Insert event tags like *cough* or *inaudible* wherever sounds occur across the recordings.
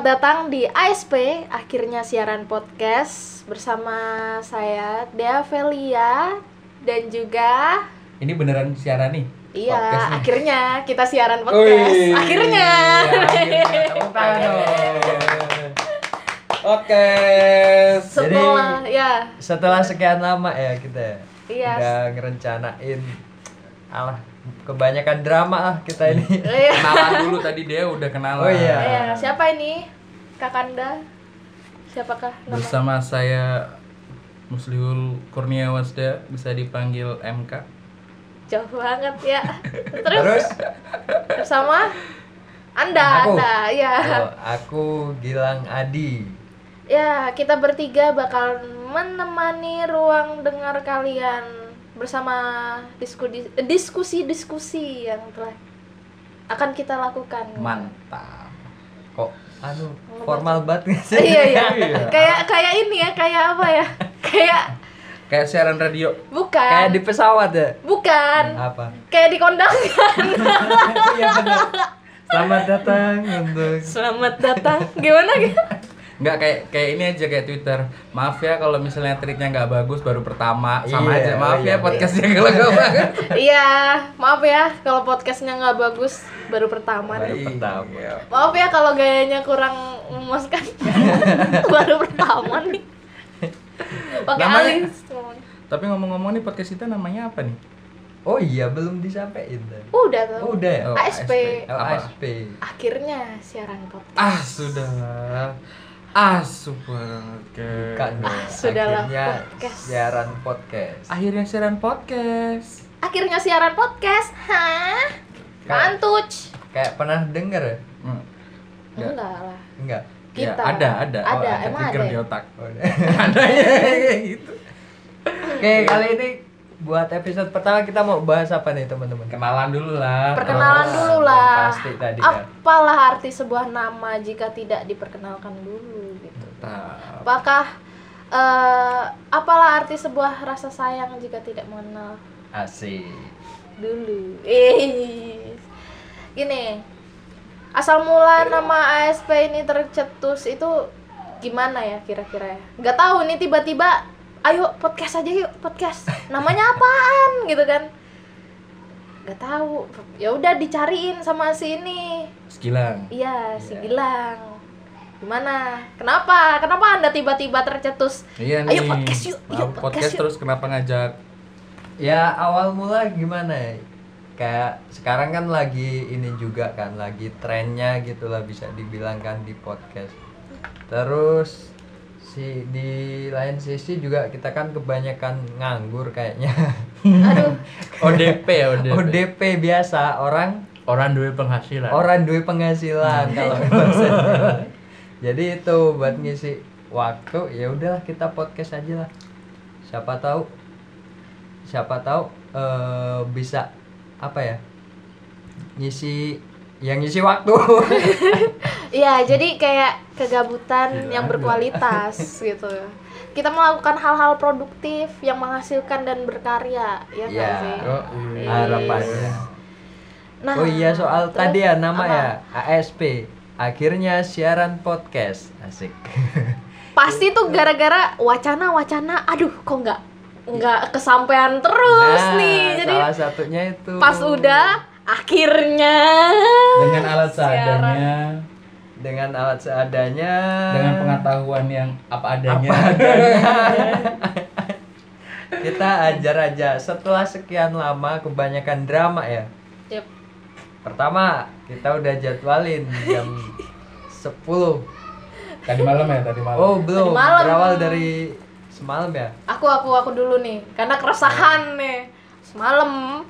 Selamat datang di ASP, akhirnya siaran podcast bersama saya Dea Velia dan juga Ini beneran siaran nih? iya Podcast nih. akhirnya kita siaran podcast. Wih, Akhirnya. akhirnya. Tangan dong. Oke. Setelah ya setelah sekian lama ya kita ya, Iya. udah ngerencanain alah kebanyakan drama lah kita ini Iya. Kenalan dulu tadi dia udah kenalan. Oh, iya. Iya, siapa ini? Kakanda? Siapakah nama? Bersama saya Muslihul Kurnia Wasda bisa dipanggil MK. Jauh banget ya. Terus, terus bersama Anda, Aku. Anda, ya. oh, aku Gilang Adi Ya, kita bertiga bakal menemani ruang dengar kalian bersama diskusi diskusi-diskusi yang telah akan kita lakukan. Mantap. kok anu formal banget nggak sih iya, iya. *laughs* Iya. Kayak kayak ini ya, kayak apa ya? *laughs* Kayak Kayak siaran radio. bukan. kayak di pesawat ya Bukan. apa Kayak di kondangan. *laughs* iya benar selamat datang untuk Selamat datang. Gimana gitu? Nggak kayak kayak ini aja kayak Twitter. Maaf ya kalau misalnya tweetnya nggak bagus baru pertama sama Iya, aja. Maaf oh ya iya. podcastnya kalau nggak bagus. *laughs* Iya, maaf ya kalau podcastnya nggak bagus baru pertama baru nih. pertama Iya. Maaf ya kalau gayanya kurang memuaskan *laughs* baru pertama nih. Pakai alis. Tapi ngomong-ngomong nih podcast kita namanya apa nih? oh iya belum disampaikan tadi Udah tuh. Oh, udah ya Oh, ASP. Oh? ASP Akhirnya siaran podcast. Ah sudah. Ah subhanallah. Bukan. Ah, *laughs* sudahlah, Akhirnya podcast. siaran podcast Akhirnya siaran podcast. Akhirnya siaran podcast. Hah? Mantuc. kayak pernah denger ya Hmm. Ya. Enggak lah. enggak Ya, Kita. ada, ada. Oh, Ada, emang trigger ada di ya? otak. Oh, ada *laughs* ya kayak gitu. Oke, kali ini buat episode pertama kita mau bahas apa nih teman-teman? Kenalan dulu lah. Perkenalan Oh, dulu lah. pasti tadi kan. Apalah arti sebuah nama jika tidak diperkenalkan dulu gitu. Mantap. Apakah eh apalah arti sebuah rasa sayang jika tidak mengenal Asik. dulu? Eh, gini, asal mula nama ASP ini tercetus itu gimana ya kira-kira ya? Nggak tahu nih tiba-tiba, ayo podcast aja yuk podcast. Namanya apaan gitu kan? Nggak tahu. Ya udah dicariin sama si ini. Sekilang. Iya, si Iya. Gilang. Gimana? Kenapa? Kenapa Anda tiba-tiba tercetus? Iya Ayo nih. podcast yuk, ayo podcast podcast yuk. terus kenapa ngajak? Ya awal mula gimana ya? Kayak sekarang kan lagi ini juga kan lagi trennya gitulah bisa dibilang kan di podcast. Terus si di lain sisi juga kita kan kebanyakan nganggur kayaknya. Aduh, *laughs* ODP ya ODP. ODP biasa orang Orang duit penghasilan. orang duit penghasilan kalau *laughs* bahasa jadi itu buat ngisi waktu ya udahlah kita podcast aja lah siapa tahu siapa tahu eh, bisa apa ya ngisi yang ngisi waktu *laughs* Iya, jadi kayak kegabutan Gila, yang berkualitas *laughs* gitu. Kita melakukan hal-hal produktif yang menghasilkan dan berkarya, ya nggak Ya. sih? Oh, iya. harapannya Nah, oh iya soal terus tadi ya nama apa? ya ASP akhirnya siaran podcast asik *laughs* Pasti tuh gara-gara wacana-wacana, aduh kok nggak nggak kesampaian terus Nah, nih. Jadi salah satunya itu pas udah akhirnya Dengan alat Siaran. seadanya, dengan alat seadanya. Dengan pengetahuan yang apa adanya. *laughs* kita ajar aja. Setelah sekian lama kebanyakan drama ya. Yep. pertama kita udah jadwalin jam 10 tadi malam ya, tadi malam. oh belum. Tadi malam. berawal dari semalam ya? Aku aku aku dulu nih karena keresahan nih. Semalam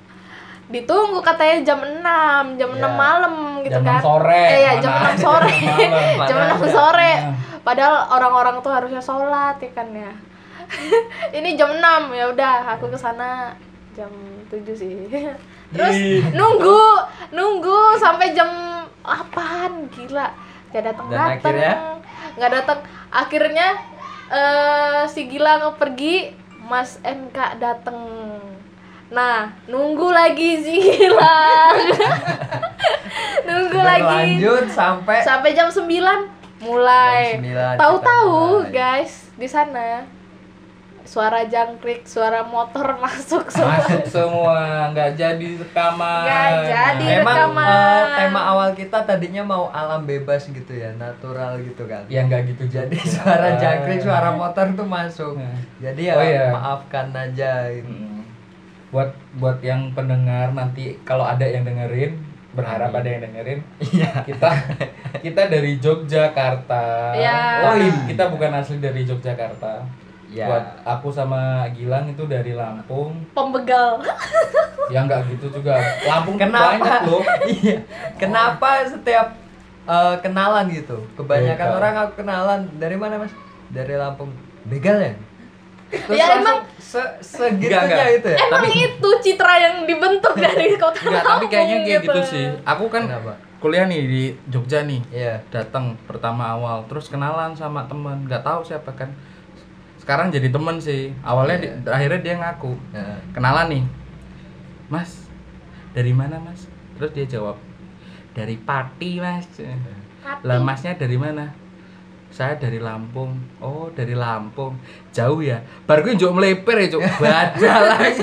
ditunggu katanya jam 6 jam 6 Ya. malam gitu Jam kan 6 sore, eh, ya, mana jam 6 ada sore jam malam. *laughs* jam Mana 6 ada. sore Nah. padahal orang-orang tuh harusnya sholat ya kan ya *laughs* ini jam 6 ya udah aku ke sana jam 7 sih *laughs* terus nunggu nunggu sampai jam 8 gila gak datang datang akhirnya? nggak datang akhirnya eh si Gilang pergi Mas NK dateng Nah, nunggu lagi si Gilang. *laughs* nunggu lagi. Berlanjut sampai Sampai jam 9. mulai Jam 9 tahu-tahu guys di sana suara jangkrik suara motor *laughs* masuk semua Masuk semua, nggak jadi rekaman. Nggak jadi. Di Emang rekaman. eh, tema awal kita tadinya mau alam bebas gitu ya, natural gitu kan. Ya nggak gitu Jadi suara *laughs* jangkrik, suara motor tuh masuk. Hmm. Jadi ya Oh, iya. maafkan aja gitu. Mm. Buat buat yang pendengar nanti kalau ada yang dengerin, berharap Amin. ada yang dengerin. Iya. Kita kita dari Yogyakarta. Ya. Oh, iya, kita bukan asli dari Yogyakarta. Ya. Buat aku sama Gilang itu dari Lampung. pembegal Ya nggak gitu juga. Lampung Kenapa? banyak loh. Iya. Kenapa setiap eh, kenalan gitu? Kebanyakan Begal. orang aku kenalan dari mana mas? Dari Lampung. Begal ya? Terus Ya, emang- se segitunya Enggak, enggak. itu ya? emang itu citra yang dibentuk dari kota Enggak, tapi kayaknya Lampung kayak gitu sih. Aku kan Kenapa? kuliah nih di Jogja nih. Iya. datang pertama awal terus kenalan sama temen nggak tahu siapa kan sekarang jadi temen sih awalnya di- akhirnya dia ngaku Nah, kenalan nih mas dari mana mas terus dia jawab dari Pati mas Pati. lah masnya dari mana saya dari Lampung. Oh dari Lampung. Jauh ya? Baru gue njuk meleper ya cuk. Badal. Lagi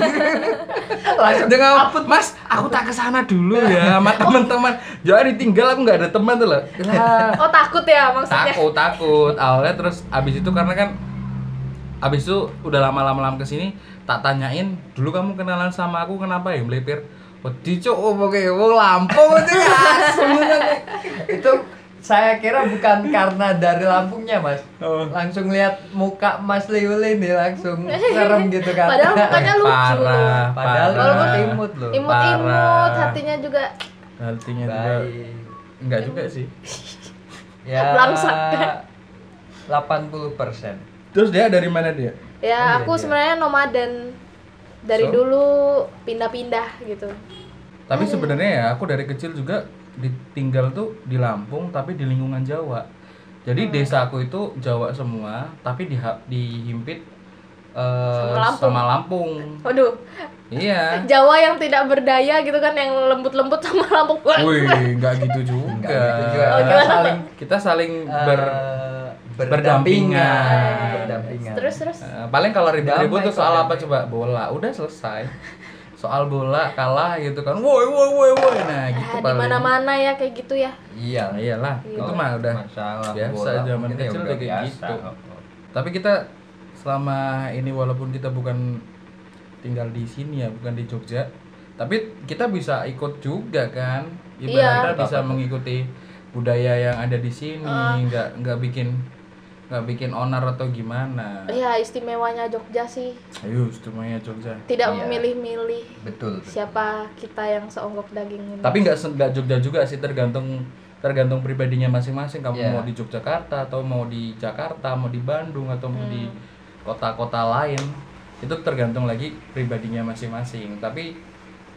*laughs* langsung dia ngomong mas aku tak ke sana dulu ya sama *laughs* teman-teman. Jangan ditinggal aku nggak ada teman tuh loh. Lah. Oh takut ya maksudnya? Takut takut. Awalnya terus abis itu karena kan abis itu udah lama-lama lama ke sini tak tanyain dulu kamu kenalan sama aku kenapa ya? Melipir oh dicok oh pokoknya oh Lampung *laughs* itu ya itu saya kira bukan *laughs* karena dari Lampungnya mas Oh. langsung lihat muka Mas Liuli nih langsung serem *laughs* gitu kan padahal mukanya *laughs* lucu parah Padahal parah. walaupun imut loh imut-imut Parah. hatinya juga juga baik enggak juga sih ya Belangsak. 80 persen terus dia dari mana dia ya Oh, aku iya. sebenarnya nomaden dari So? dulu pindah-pindah gitu tapi sebenarnya ya aku dari kecil juga ditinggal tuh di Lampung tapi di lingkungan Jawa jadi Hmm. desaku itu Jawa semua tapi di dihimpit eh, Sama Lampung. sama Lampung waduh iya *laughs* Jawa yang tidak berdaya gitu kan yang lembut-lembut sama Lampung Wih, nggak gitu juga. *laughs* Enggak gitu juga Oh, Kita saling Kita saling eh, ber berdampingan berdampingan. berdampingan terus terus Eh, paling kalau ribut-ribut tuh soal apa coba? Bola. Udah selesai. *laughs* Soal bola kalah gitu kan. Woi woi woi woi. Nah, gitu ya, di paling. mana-mana ya kayak gitu ya iya Nah, iyalah, Iya. itu mah udah masalah biasa bola zaman mungkin ya kecil udah kayak biasa. gitu. Tapi kita selama ini walaupun kita bukan tinggal di sini ya, bukan di Jogja, tapi kita bisa ikut juga kan. Ibaratnya Iya. bisa mengikuti budaya yang ada di sini, Ah. nggak nggak bikin nggak bikin onar atau gimana. ya istimewanya Jogja sih Ayo, semuanya Jogja. tidak Iya. memilih-milih betul betul. siapa kita yang seonggok daging ini Tapi nggak nggak Jogja juga sih tergantung tergantung pribadinya masing-masing. Kamu Iya. mau di Yogyakarta atau mau di Jakarta, mau di Bandung atau mau di Hmm. kota-kota lain itu tergantung lagi pribadinya masing-masing. Tapi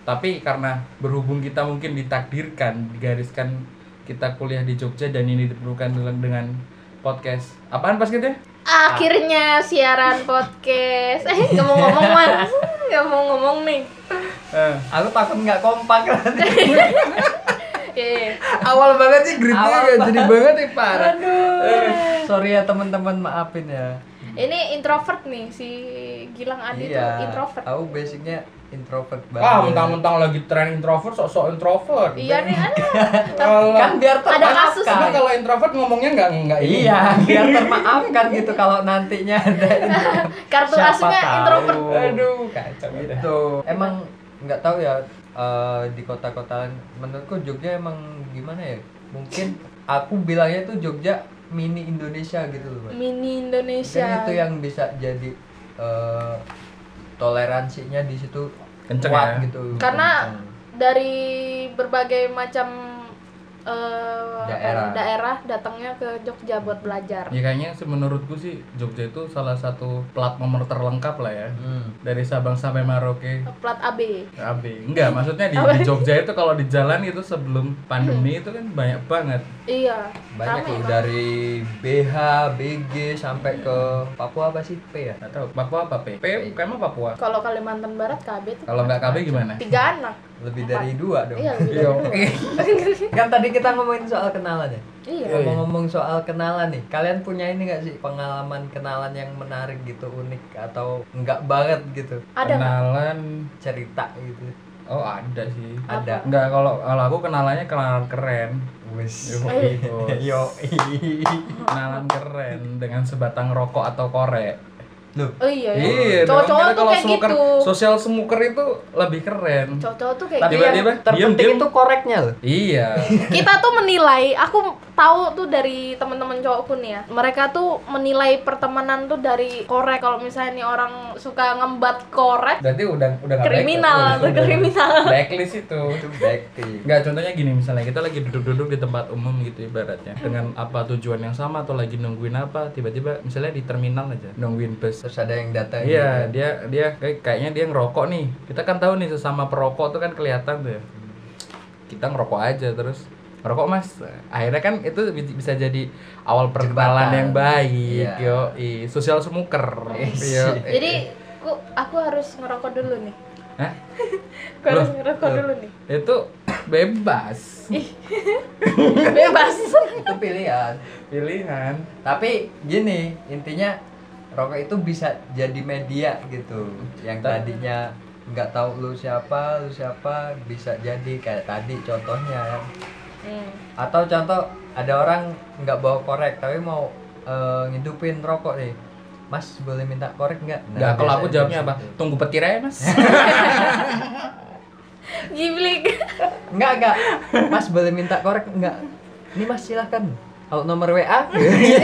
tapi karena berhubung kita mungkin ditakdirkan digariskan kita kuliah di Jogja dan ini diperlukan dengan podcast. Apaan pas gitu ya? akhirnya siaran podcast. Eh nggak mau ngomong mas nggak mau ngomong nih. Eh, aku takut nggak kompak. Nanti Iya. awal banget sih gritnya Awal nggak jadi banget. ya parah. sorry ya teman-teman maafin ya ini introvert nih si Gilang Adi tuh iya introvert. aku basicnya introvert banget. Wah, mentang-mentang lagi tren introvert, sok-sok introvert. iya nih ada *laughs* Kalau kan biar Ada kasus Emang kalau introvert ngomongnya nggak nggak ini. iya *laughs* biar termaafkan gitu kalau nantinya ada *laughs* kartu Siapa asnya tahu. introvert. Aduh, kacau udah. itu emang nggak tahu ya eh, di kota-kota menurutku Jogja emang gimana ya? Mungkin aku bilangnya tuh Jogja mini Indonesia gitu loh Mas. mini Indonesia Mungkin itu yang bisa jadi eh, toleransinya di situ Kenceng kuat ya? gitu Karena- Kenceng. dari berbagai macam eh, Daerah. daerah datangnya ke Jogja buat belajar Ya kayaknya sih menurutku sih Jogja itu salah satu plat nomor terlengkap lah ya. Hmm. Dari Sabang sampai Merauke. plat AB AB. Enggak, maksudnya di, *laughs* di Jogja itu kalau di jalan itu sebelum pandemi itu kan banyak banget. iya banyak Bang. dari BH, BG sampai ke Papua apa sih P ya? Nggak tahu Papua apa P? P emang Papua. kalau Kalimantan Barat KB tuh Kalau nggak KB gimana? tiga anak lebih dari dua dong. Iya, lebih *laughs* Iya. *laughs* kan tadi kita ngomongin soal kenalan ya? Iya. ngomong-ngomong soal kenalan nih. Kalian punya ini gak sih pengalaman kenalan yang menarik gitu unik atau enggak banget gitu? Ada? Kenalan. Cerita gitu. Oh, ada sih. ada? Enggak, kalau kalau aku kenalannya kenalan keren. wis. Yo Kenalan keren dengan sebatang rokok atau korek. Loh, Oh iya, Iya, iya. Cowok-cowok tuh kalau kayak smoker, gitu. Sosial smoker itu lebih keren. Cowok-cowok tuh kayak tapi gitu. yang Tiba-tiba, terpenting diem-diem. itu koreknya loh Iya. *laughs* Kita tuh menilai, aku tahu tuh dari teman-teman cowokku nih ya. Mereka tuh menilai pertemanan tuh dari korek. Kalau misalnya nih orang suka ngembat korek, Berarti udah udah kriminal, baik, tuh udah- kriminal. *laughs* Blacklist itu. itu Enggak, contohnya gini misalnya kita lagi duduk-duduk di tempat umum gitu ibaratnya dengan apa tujuan yang sama atau lagi nungguin apa tiba-tiba misalnya di terminal aja nungguin bus terus ada yang datang Iya, gitu. dia dia kayak kayaknya dia ngerokok nih. Kita kan tahu nih sesama perokok tuh kan kelihatan tuh ya. Kita ngerokok aja terus ngerokok mas. Akhirnya kan itu bi- bisa jadi awal perkenalan yang baik. Iya. Yo, sosial smoker. Yes. Yo, Jadi aku aku harus ngerokok dulu nih. Hah? Aku harus Loh, ngerokok loh. dulu nih. Itu *coughs* bebas *laughs* Bebas. itu pilihan pilihan. tapi gini intinya rokok itu bisa jadi media gitu yang Ta- tadinya nggak tahu lu siapa lu siapa bisa jadi kayak tadi contohnya Hmm. atau contoh ada orang nggak bawa korek tapi mau eh, ngidupin rokok nih mas boleh minta korek nggak Nah, Enggak, kalau aku jawabnya apa? Tunggu petir aja, Mas. *laughs* Giblik. Enggak, enggak. Mas boleh minta korek enggak? Ini Mas silahkan. Kalau nomor WA *laughs* Anjay.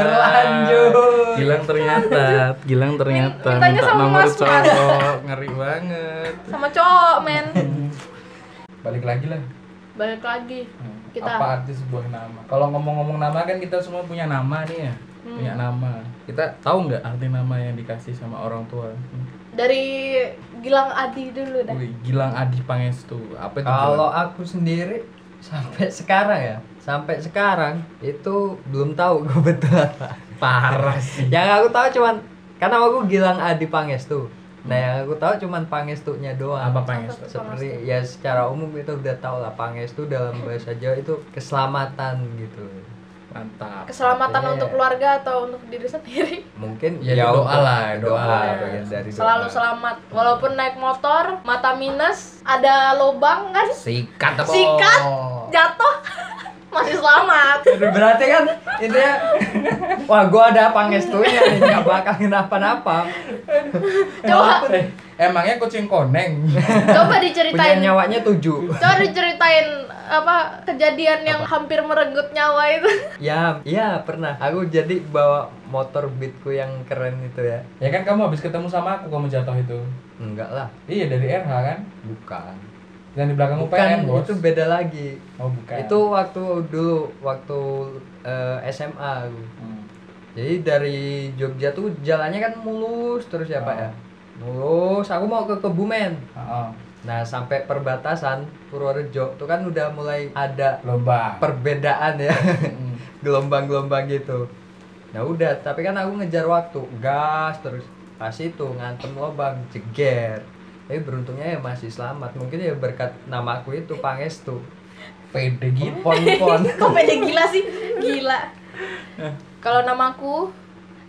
berlanjut. Gilang ternyata, Gilang ternyata Mintanya minta sama nomor Mas, Mas. cowok, ngeri banget. Sama cowok, men. Balik lagi lah. Balik lagi. Kita. Apa arti sebuah nama? Kalau ngomong-ngomong nama kan kita semua punya nama nih ya. Hmm. Punya nama. Kita tahu nggak arti nama yang dikasih sama orang tua? Dari Gilang Adi dulu dah. Wih, Gilang Adi Pangestu. Apa itu? Kalau aku sendiri sampai sekarang ya, sampai sekarang itu belum tahu gue betul apa. parah sih. Yang aku tahu cuman karena aku Gilang Adi Pangestu. Nah, yang aku tahu cuman Pangestunya doang. Apa Pangestu? Seperti ya secara umum itu udah tahu lah Pangestu dalam bahasa Jawa itu keselamatan gitu. Mantap. Keselamatan untuk keluarga atau untuk diri sendiri. Mungkin Ya, doa untuk- lah, doa. bagian dari doa. Selalu selamat. Walaupun naik motor, mata minus, ada lubang kan, Sikat apa? Sikat. jatuh, *laughs* masih selamat. Berarti kan intinya wah gua ada pangestunya nih nggak bakal kenapa-napa. Coba, emangnya kucing koneng? *laughs* coba Punya diceritain. nyawanya tujuh. Coba diceritain apa kejadian yang hampir merenggut nyawa itu. *laughs* Ya, iya pernah. Aku jadi bawa motor beatku yang keren itu ya. ya kan kamu habis ketemu sama aku kamu jatuh itu. Enggak lah, Iya dari RH kan? bukan. Yang di belakang Bukan, UPN bos. itu beda lagi. Oh bukan. Itu waktu dulu waktu eh, SMA aku. Hmm. Jadi dari Jogja tuh jalannya kan mulus terus ya Pak ya. Mulus, aku mau ke Kebumen. Oh, Nah sampai perbatasan Purworejo tuh kan udah mulai ada lomba. perbedaan ya Hmm. *laughs* gelombang-gelombang gitu. Nah udah, tapi kan aku ngejar waktu, gas terus pas itu ngantem lubang, jeger. Tapi beruntungnya ya masih selamat. Mungkin ya berkat namaku itu Pangestu. Pede gitu. Pon-pon. *laughs* Kok pede gila sih? Gila. Kalau namaku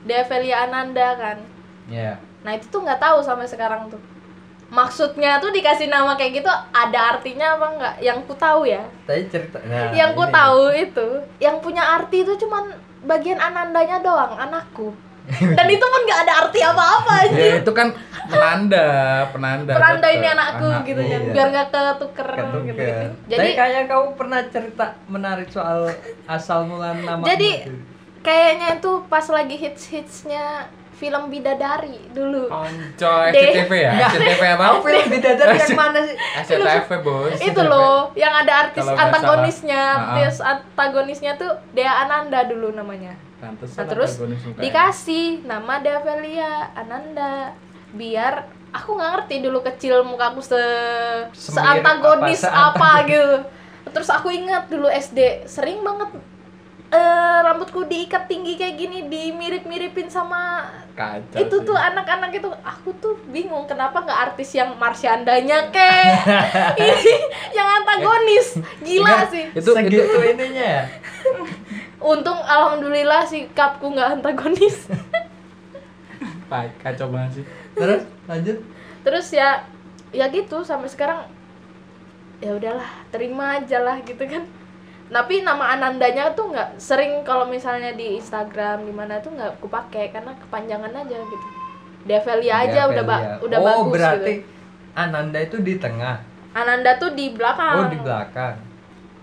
Develia Ananda kan. Ya. Nah itu tuh nggak tahu sampai sekarang tuh. Maksudnya tuh dikasih nama kayak gitu ada artinya apa enggak? Yang ku tahu ya. Tadi cerita. Nah, yang ku tahu itu, yang punya arti itu cuman bagian anandanya doang, anakku. Dan itu pun nggak ada arti apa-apa *laughs* Ya aja. itu kan penanda, penanda. Peranda tetep. ini anakku gitu kan, iya. biar nggak ketuker Ketuker. gitu. gitu. Tapi Jadi kayaknya kamu pernah cerita menarik soal asal mula nama. Jadi- kayaknya itu pas lagi hits-hitsnya film Bidadari dulu. Koncoy Deh. SCTV ya? SCTV apa? Aku film bidadari yang mana sih? SCTV bos. itu loh yang ada artis antagonisnya artis antagonisnya tuh Dea Ananda dulu namanya nah terus dikasih nama Develia Ananda biar aku nggak ngerti dulu kecil mukaku se Semir seantagonis apa, apa, gitu terus aku ingat dulu SD sering banget eh, rambutku diikat tinggi kayak gini dimirip-miripin sama Kacau itu sih. tuh anak-anak itu. Aku tuh bingung kenapa nggak artis yang Marsyandanya *laughs* ini yang antagonis. Gila Enggak, sih. Itu segitu itu *laughs* ininya ya? Untung alhamdulillah sikapku nggak antagonis. *laughs* Pak, kacau banget sih. terus lanjut. Terus ya ya gitu sampai sekarang ya udahlah terima aja lah gitu kan tapi nama Anandanya tuh nggak sering kalau misalnya di Instagram di mana tuh nggak aku pakai karena kepanjangan aja gitu. Develia aja udah ba- udah oh, bagus berarti gitu Ananda itu di tengah? Ananda tuh di belakang. Oh di belakang.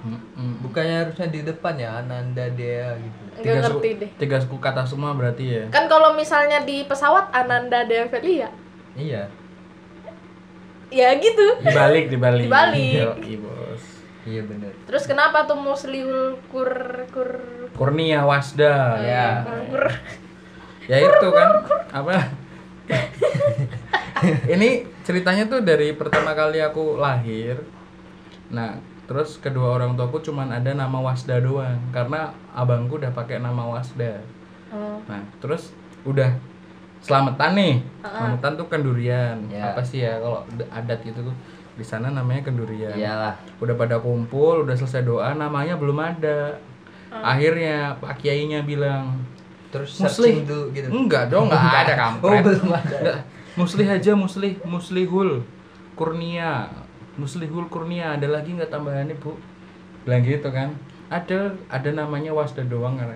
Mm-mm. bukannya harusnya di depan ya Ananda Dea gitu. Nggak su- ngerti deh. Tiga suku kata semua berarti ya. kan kalau misalnya di pesawat Ananda Develia. Iya. Ya gitu. Dibalik, dibalik. Dibalik. Bos. Iya bener terus kenapa tuh musliul kur kur Kurnia Wasda. Ya. kur Ya itu kan apa? *laughs* Ini ceritanya tuh dari pertama kali aku lahir. Nah, terus kedua orang tuaku cuman ada nama Wasda doang karena abangku udah pakai nama Wasda. Oh. Nah, terus udah selamatan nih. Selamatan tuh kendurian. Ya. Apa sih ya kalau adat gitu tuh di sana namanya kendurian. iyalah Udah pada kumpul, udah selesai doa, namanya belum ada. Akhirnya Pak Kiainya bilang, terus dulu gitu Enggak dong, enggak ada oh kampret. belum ada. Muslih aja Muslih, Muslihul Kurnia. Muslihul Kurnia, ada lagi nggak tambahannya, Bu? Bilang gitu kan. Ada ada namanya Wasda doang kan.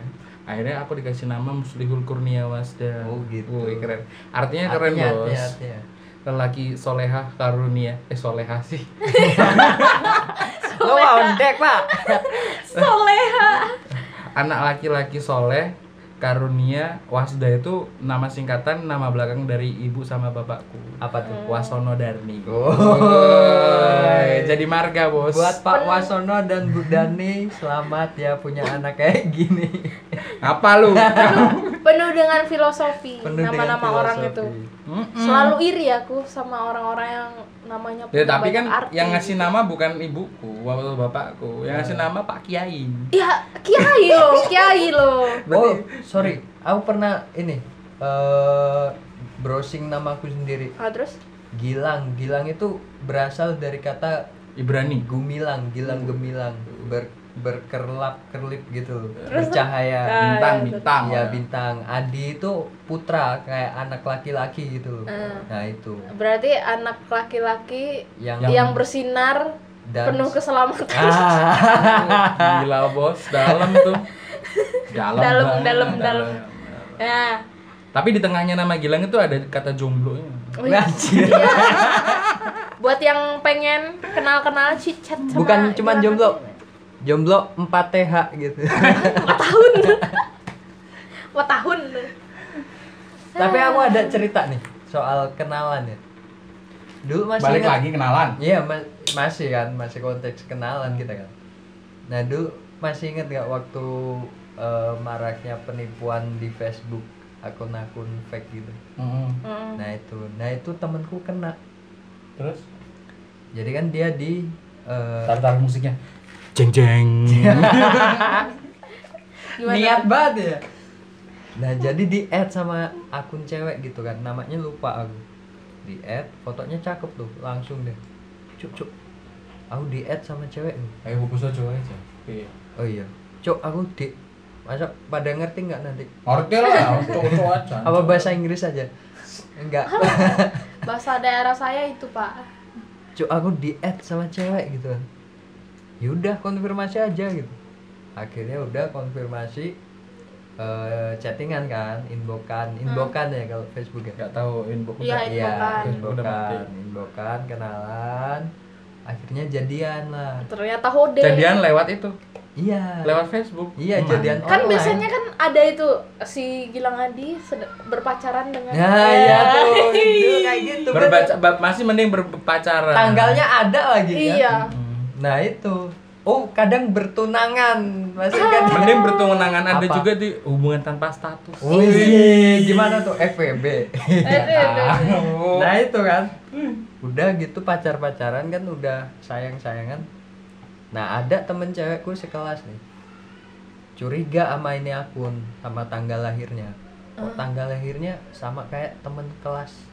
Akhirnya aku dikasih nama Muslihul Kurnia Wasda. Oh, gitu. Wih, keren. Artinya keren, Artinya, Bos. artinya, artinya. Lelaki soleha karunia. Eh, soleha sih. lo ondek pak soleha Anak laki-laki soleh karunia Wasda itu nama singkatan nama belakang dari ibu sama bapakku. apa tuh Wasono Darni. Oh. Jadi marga bos. buat Pak Wasono dan Bu Dani selamat ya punya anak kayak gini apa lu? *laughs* penuh dengan filosofi nama-nama orang itu. Mm-mm. selalu iri aku sama orang-orang yang namanya Ya, punya tapi kan arti. yang ngasih nama bukan ibuku atau bapakku, yang ngasih nama Pak Kiai. ya kiai lo *laughs* kiai lo oh sorry. Aku pernah ini eh browsing namaku sendiri. Ah, terus? Gilang. Gilang itu berasal dari kata Ibrani. gumilang Gilang gemilang. Ber berkerlap kerlip gitu Terus? bercahaya Ah, Bintang, ya, bintang. ya bintang Adi itu putra kayak anak laki-laki gitu Ah. nah itu berarti anak laki-laki yang yang, bersinar dan penuh keselamatan ah *laughs* Gila bos, dalam tuh. Dalam, Dalam, banget, dalam, dalam. ya Tapi di tengahnya nama Gilang itu ada kata jomblo Wih, Anjir. iya. buat yang pengen kenal-kenal cicat sama bukan cuman Gilang jomblo. Jomblo 4 TH gitu *laughs* empat tahun empat tahun tapi aku ada cerita nih soal kenalan ya dulu masih Balik ingat- lagi kenalan. Iya ma- masih kan masih konteks kenalan kita kan. Nah dulu masih inget gak waktu eh, maraknya penipuan di Facebook akun-akun fake gitu. Mm-mm. Mm. Nah itu, nah itu temanku kena. Terus? Jadi kan dia di eh, Taruh musiknya. Jeng jeng. *laughs* Niat banget ya. Nah jadi di add sama akun cewek gitu kan, namanya lupa aku. Di add, fotonya cakep tuh, langsung deh. Cuk cuk. Aku di add sama cewek tuh. Ayo fokus aja aja. Iya. Oh iya. Cuk, aku di Masa pada ngerti nggak nanti? Ngerti lah, cowok aja. Apa bahasa Inggris aja? Enggak. bahasa daerah saya itu pak Cuk, aku di add sama cewek gitu kan. Yaudah konfirmasi aja gitu. Akhirnya udah konfirmasi eh, chattingan kan, inbokan, inbokan ya kalau Facebook ya. Enggak tahu inbox. Iya, Iya, inbokan. Mati. inbokan, inbokan, kenalan. Akhirnya jadian lah. ternyata hode Jadian lewat itu, Iya. lewat Facebook. Iya, Emang. jadian kan online. biasanya kan ada itu si Gilang Adi berpacaran dengan Nah, iya tuh. *laughs* Dulu kayak gitu. kan. Berbaca, ba- masih mending berpacaran. Tanggalnya ada lagi kan. iya Hmm. Nah itu. Oh kadang bertunangan masih kan. Mending bertunangan ada Apa? juga di hubungan tanpa status. Wih, gimana tuh FWB? Nah itu kan. Udah gitu pacar-pacaran kan udah sayang-sayangan. Nah ada temen cewekku sekelas nih. curiga sama ini akun sama tanggal lahirnya kok Hmm. tanggal lahirnya sama kayak temen kelas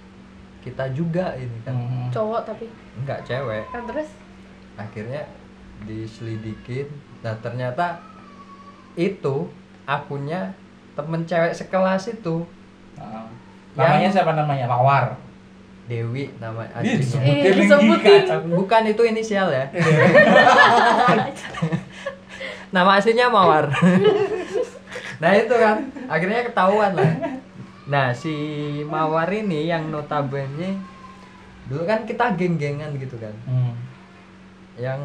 kita juga ini kan Hmm. cowok tapi enggak cewek kan terus akhirnya diselidikin nah ternyata itu akunnya temen cewek sekelas itu Ah. Namanya siapa namanya? Mawar. Dewi nama Ih, aslinya disebutin Eh, disebutin. bukan itu inisial ya *laughs* nama aslinya Mawar nah itu kan akhirnya ketahuan lah nah si Mawar ini yang notabene dulu kan kita geng-gengan gitu kan Hmm. Yang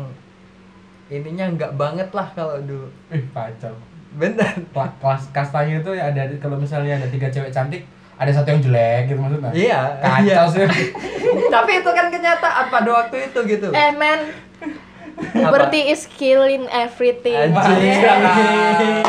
ininya nggak banget lah kalau dulu Ih, kacau. bener kelas kastanya itu ya ada kalau misalnya ada tiga cewek cantik, ada satu yang jelek gitu maksudnya. iya Kacau iya. sih. *laughs* tapi itu kan kenyataan pada waktu itu gitu eh men puberty is killing everything Anjir.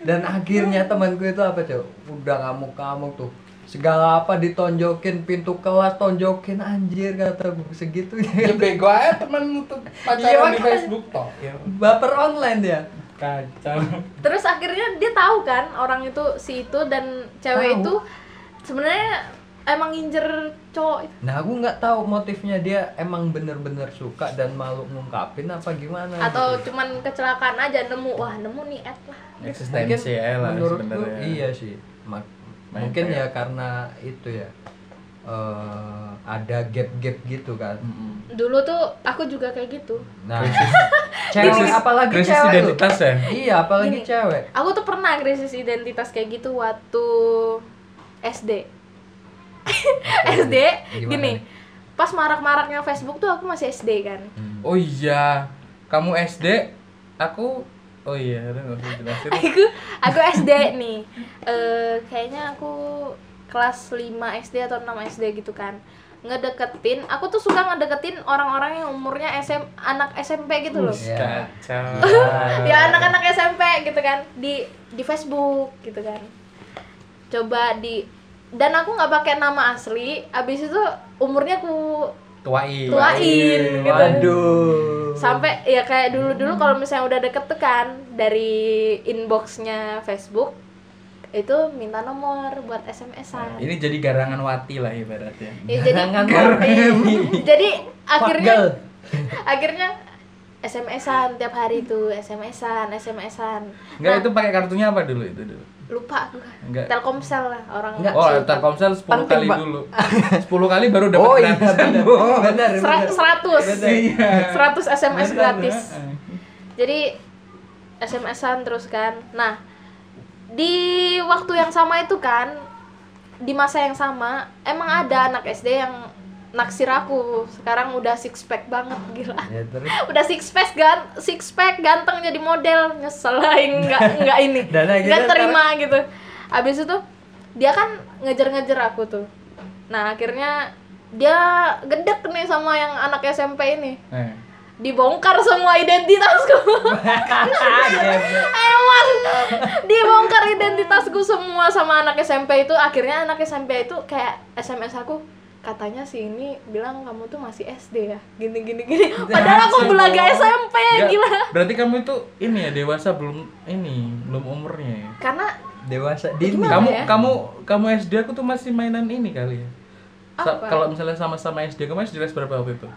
Dan akhirnya temanku itu apa cok? Udah ngamuk-ngamuk tuh. Segala apa ditonjokin pintu kelas tonjokin anjir kata gue segitu Ya bego aja temen untuk Iya, pacaran di makanya. Facebook toh. Ya, baper online dia. kacau. terus akhirnya dia tahu kan orang itu si itu dan cewek Tahu. itu sebenarnya emang nginjer cowok itu Nah aku nggak tahu motifnya dia emang bener-bener suka dan malu ngungkapin apa gimana. atau gitu. cuman kecelakaan aja nemu wah nemu nih ad lah Eksistensi ya lah menurutku sebenarnya. iya sih. Ma- Main mungkin kayak- ya karena itu ya. eh, ada gap-gap gitu kan. Mm-mm. dulu tuh aku juga kayak gitu Nah, *laughs* cewek Krisis- apalagi krisis cewek tuh. identitas ya. Iya, apalagi Gini. cewek. aku tuh pernah krisis identitas kayak gitu waktu SD SD *laughs* Gimana gini nih? pas marak-maraknya Facebook tuh aku masih SD kan Oh iya, kamu SD, aku Oh iya, udah nggak usah jelasin. *laughs* aku aku SD nih eh kayaknya aku kelas 5 SD atau 6 SD gitu kan ngedeketin aku tuh suka ngedeketin orang-orang yang umurnya SM anak SMP gitu loh. Kacau. *laughs* ya anak-anak SMP gitu kan di di Facebook gitu kan coba di dan aku nggak pakai nama asli abis itu umurnya aku Tuain. tuain gitu Waduh. sampai ya kayak dulu dulu kalau misalnya udah deket tuh kan dari inboxnya Facebook itu minta nomor buat SMS-an Ini jadi garangan wati lah ibaratnya. ya, jadi Jangan *laughs* jadi akhirnya akhirnya SMS-an tiap hari tuh SMS-an SMS-an Enggak itu pakai kartunya apa dulu itu dulu? Lupa aku Enggak. Telkomsel lah orang Enggak. Oh, Sultan. Telkomsel 10 Penting, kali Pak. dulu. 10 kali baru dapat Oh iya gratis. benar. Benar. Sera- benar. seratus Iya. seratus SMS Benar, gratis heeh. jadi SMS-an terus kan nah di waktu yang sama itu kan di masa yang sama emang ada anak SD yang naksir aku. Sekarang udah six pack banget gila. Ya terus. *laughs* udah six pack gan six pack ganteng jadi model. Nyesel lah nggak *laughs* nggak ini. Nggak terima gitu. Abis itu dia kan ngejar-ngejar aku tuh. Nah akhirnya dia gedek nih sama yang anak SMP ini. Eh. dibongkar semua identitasku. *laughs* Emang dibongkar identitasku semua sama anak SMP itu. Akhirnya anak SMP itu kayak SMS aku katanya si ini bilang kamu tuh masih SD ya gini gini gini *laughs* padahal aku belaga SMP Enggak, gila Berarti kamu itu ini ya dewasa belum ini, belum umurnya ya. karena Dewasa dini. Kamu ya? kamu kamu SD aku tuh masih mainan ini kali ya. Sa- kalau misalnya sama-sama SD, kamu SD kelas berapa waktu itu?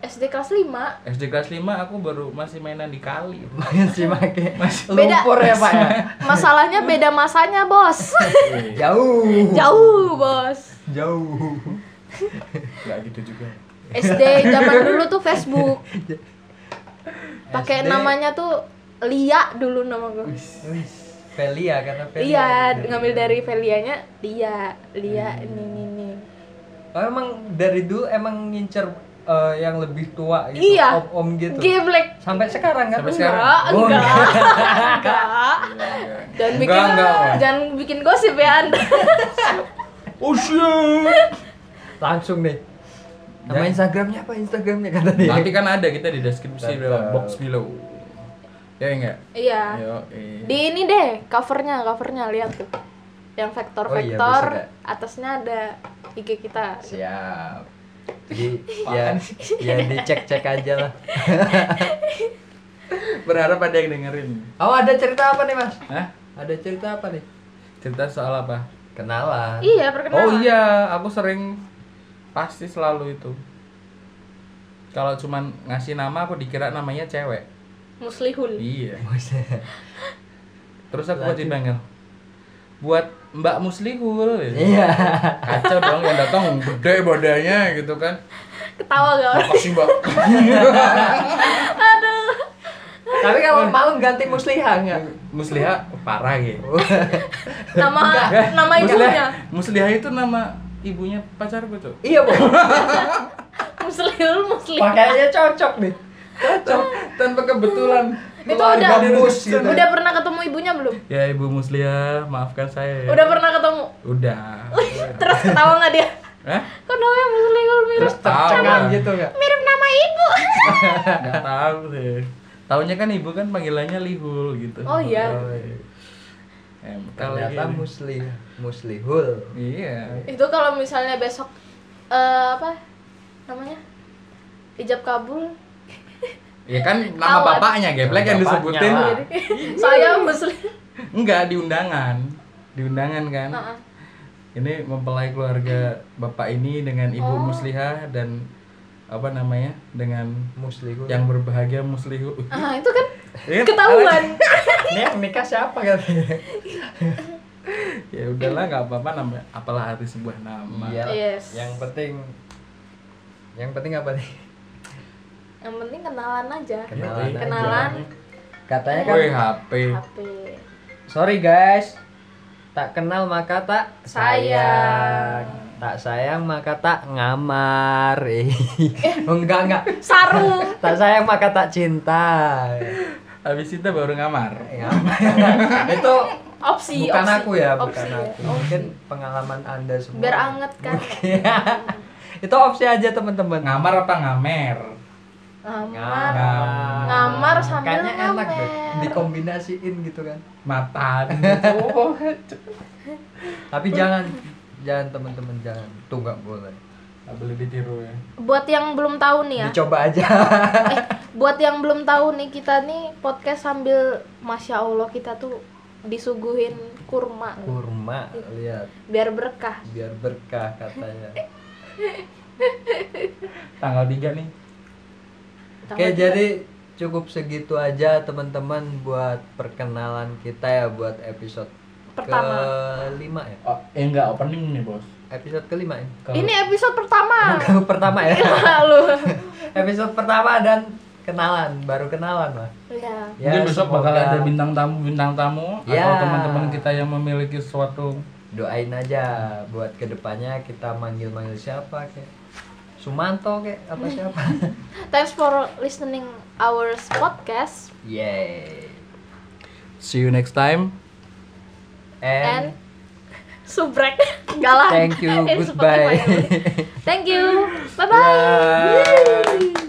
SD kelas 5 SD kelas 5 aku baru masih mainan di kali. *laughs* Masih pakai Beda. lumpur ya pak ya. *laughs* masalahnya beda masanya bos Jauh. jauh bos Jauh. *laughs* Enggak gitu juga. SD zaman *laughs* dulu tuh Facebook pakai namanya tuh Lia dulu nama gue Wih, Velia karena Velia. iya ngambil dari Velianya Lia Lia ini ini ini Oh, emang dari dulu emang ngincer eh, yang lebih tua gitu, Iya. om-om gitu. Geblek Sampai sekarang kan? Sampai sekarang. enggak Oh, enggak enggak jangan bikin Enggak, enggak. jangan bikin gosip ya anda *laughs* Oh shit. Langsung nih. Nama Ya. Instagramnya apa Instagramnya kata dia? Nanti kan ada kita di deskripsi bawah, box below. Ya enggak? iya di ini deh covernya covernya lihat tuh yang vektor Oh iya, vektor atasnya ada IG kita Siap. Jadi ya, ya dicek-cek aja lah. *laughs* Berharap ada yang dengerin. Oh ada cerita apa nih mas? Hah? Ada cerita apa nih? Cerita soal apa? Kenalan. Iya, perkenalan. Oh iya, aku sering pasti selalu itu. Kalau cuman ngasih nama aku dikira namanya cewek. Muslihul. Iya. *laughs* Terus aku buat Lanjut. dipanggil. Buat Mbak Muslihul. Iya. Kacau dong yang datang gede badannya gitu kan. Ketawa gak? Makasih Mbak. *laughs* Aduh. Tapi kalau mau ganti musliha nggak? Musliha parah gitu. *laughs* Nama nama Musliha, ibunya. Musliha itu nama ibunya pacarku, Cuk. iya bu. *laughs* Muslihul Muslih. Pakainya cocok nih. Cocok tanpa kebetulan. Itu udah mus gitu. udah pernah ketemu ibunya belum? Ya Ibu Musliha, maafkan saya ya. Udah pernah ketemu. Udah. *laughs* Terus ketawa nggak dia? Hah? Kok namanya Muslihul mirip Tahu. gitu nggak? mirip nama ibu. *laughs* Enggak tahu deh. Taunya kan ibu kan panggilannya Lihul gitu. Oh iya. Oh, iya. Eh, kalau Ternyata gini. muslih muslihul. Iya. Itu kalau misalnya besok eh, apa namanya? Ijab kabul. Ya kan nama bapaknya geblek yang disebutin. *laughs* Saya muslim. Enggak di undangan. Di undangan kan. Heeh. Ini mempelai keluarga bapak ini dengan ibu Oh. Musliha dan apa namanya? dengan Muslihul. yang berbahagia Muslihu. Ah, itu kan Iya, ketahuan. *laughs* Ini yang nikah siapa katanya? *laughs* ya udahlah nggak apa-apa namanya apalah arti sebuah nama. Iya. Yes. Yang penting yang penting apa nih? Yang penting kenalan aja. Kenalan aja. Kenalan Katanya kan Woi HP. HP. Sorry guys. Tak kenal maka tak Sayang. Tak sayang maka tak ngamar. *laughs* Enggak enggak. Sarung. *laughs* Tak sayang maka tak cinta. Habis itu baru ngamar. Ngamar. *laughs* Itu Opsi. bukan opsi. aku ya, bukan Opsi, aku. Mungkin pengalaman Anda semua. Biar anget kan. Itu opsi aja teman-teman. Ngamar apa ngamer? Ngamar. Ngamar. Ngamar sambil Kayaknya enak deh. ngamer. Dikombinasiin gitu kan. Matan. Oh, Tapi jangan jangan teman-teman jangan. Tuh nggak boleh. Nggak boleh ditiru ya. Buat yang belum tahu nih ya. Dicoba aja. Eh, buat yang belum tahu nih kita nih podcast sambil masya Allah kita tuh disuguhin kurma Kurma, lihat biar berkah. biar berkah katanya. *laughs* Tanggal 3 nih. Oke, Tanggal jadi cukup segitu aja teman-teman buat perkenalan kita ya buat episode Pertama. kelima ya. Oh, eh enggak opening nih, Bos. Episode kelima ya. Kalau- Ini episode pertama. *laughs* pertama ya. Lalu. *laughs* episode pertama dan kenalan, baru kenalan lah. ya. Mungkin besok bakal semoga ada bintang tamu bintang tamu Ya. atau teman-teman kita yang memiliki suatu Doain aja buat ke depannya kita manggil-manggil siapa kayak Sumanto kayak apa *laughs* siapa. Thanks for listening our podcast Yay. See you next time. And And subrek *laughs* galah. thank you, goodbye. *laughs* Thank you. Bye bye. Bye.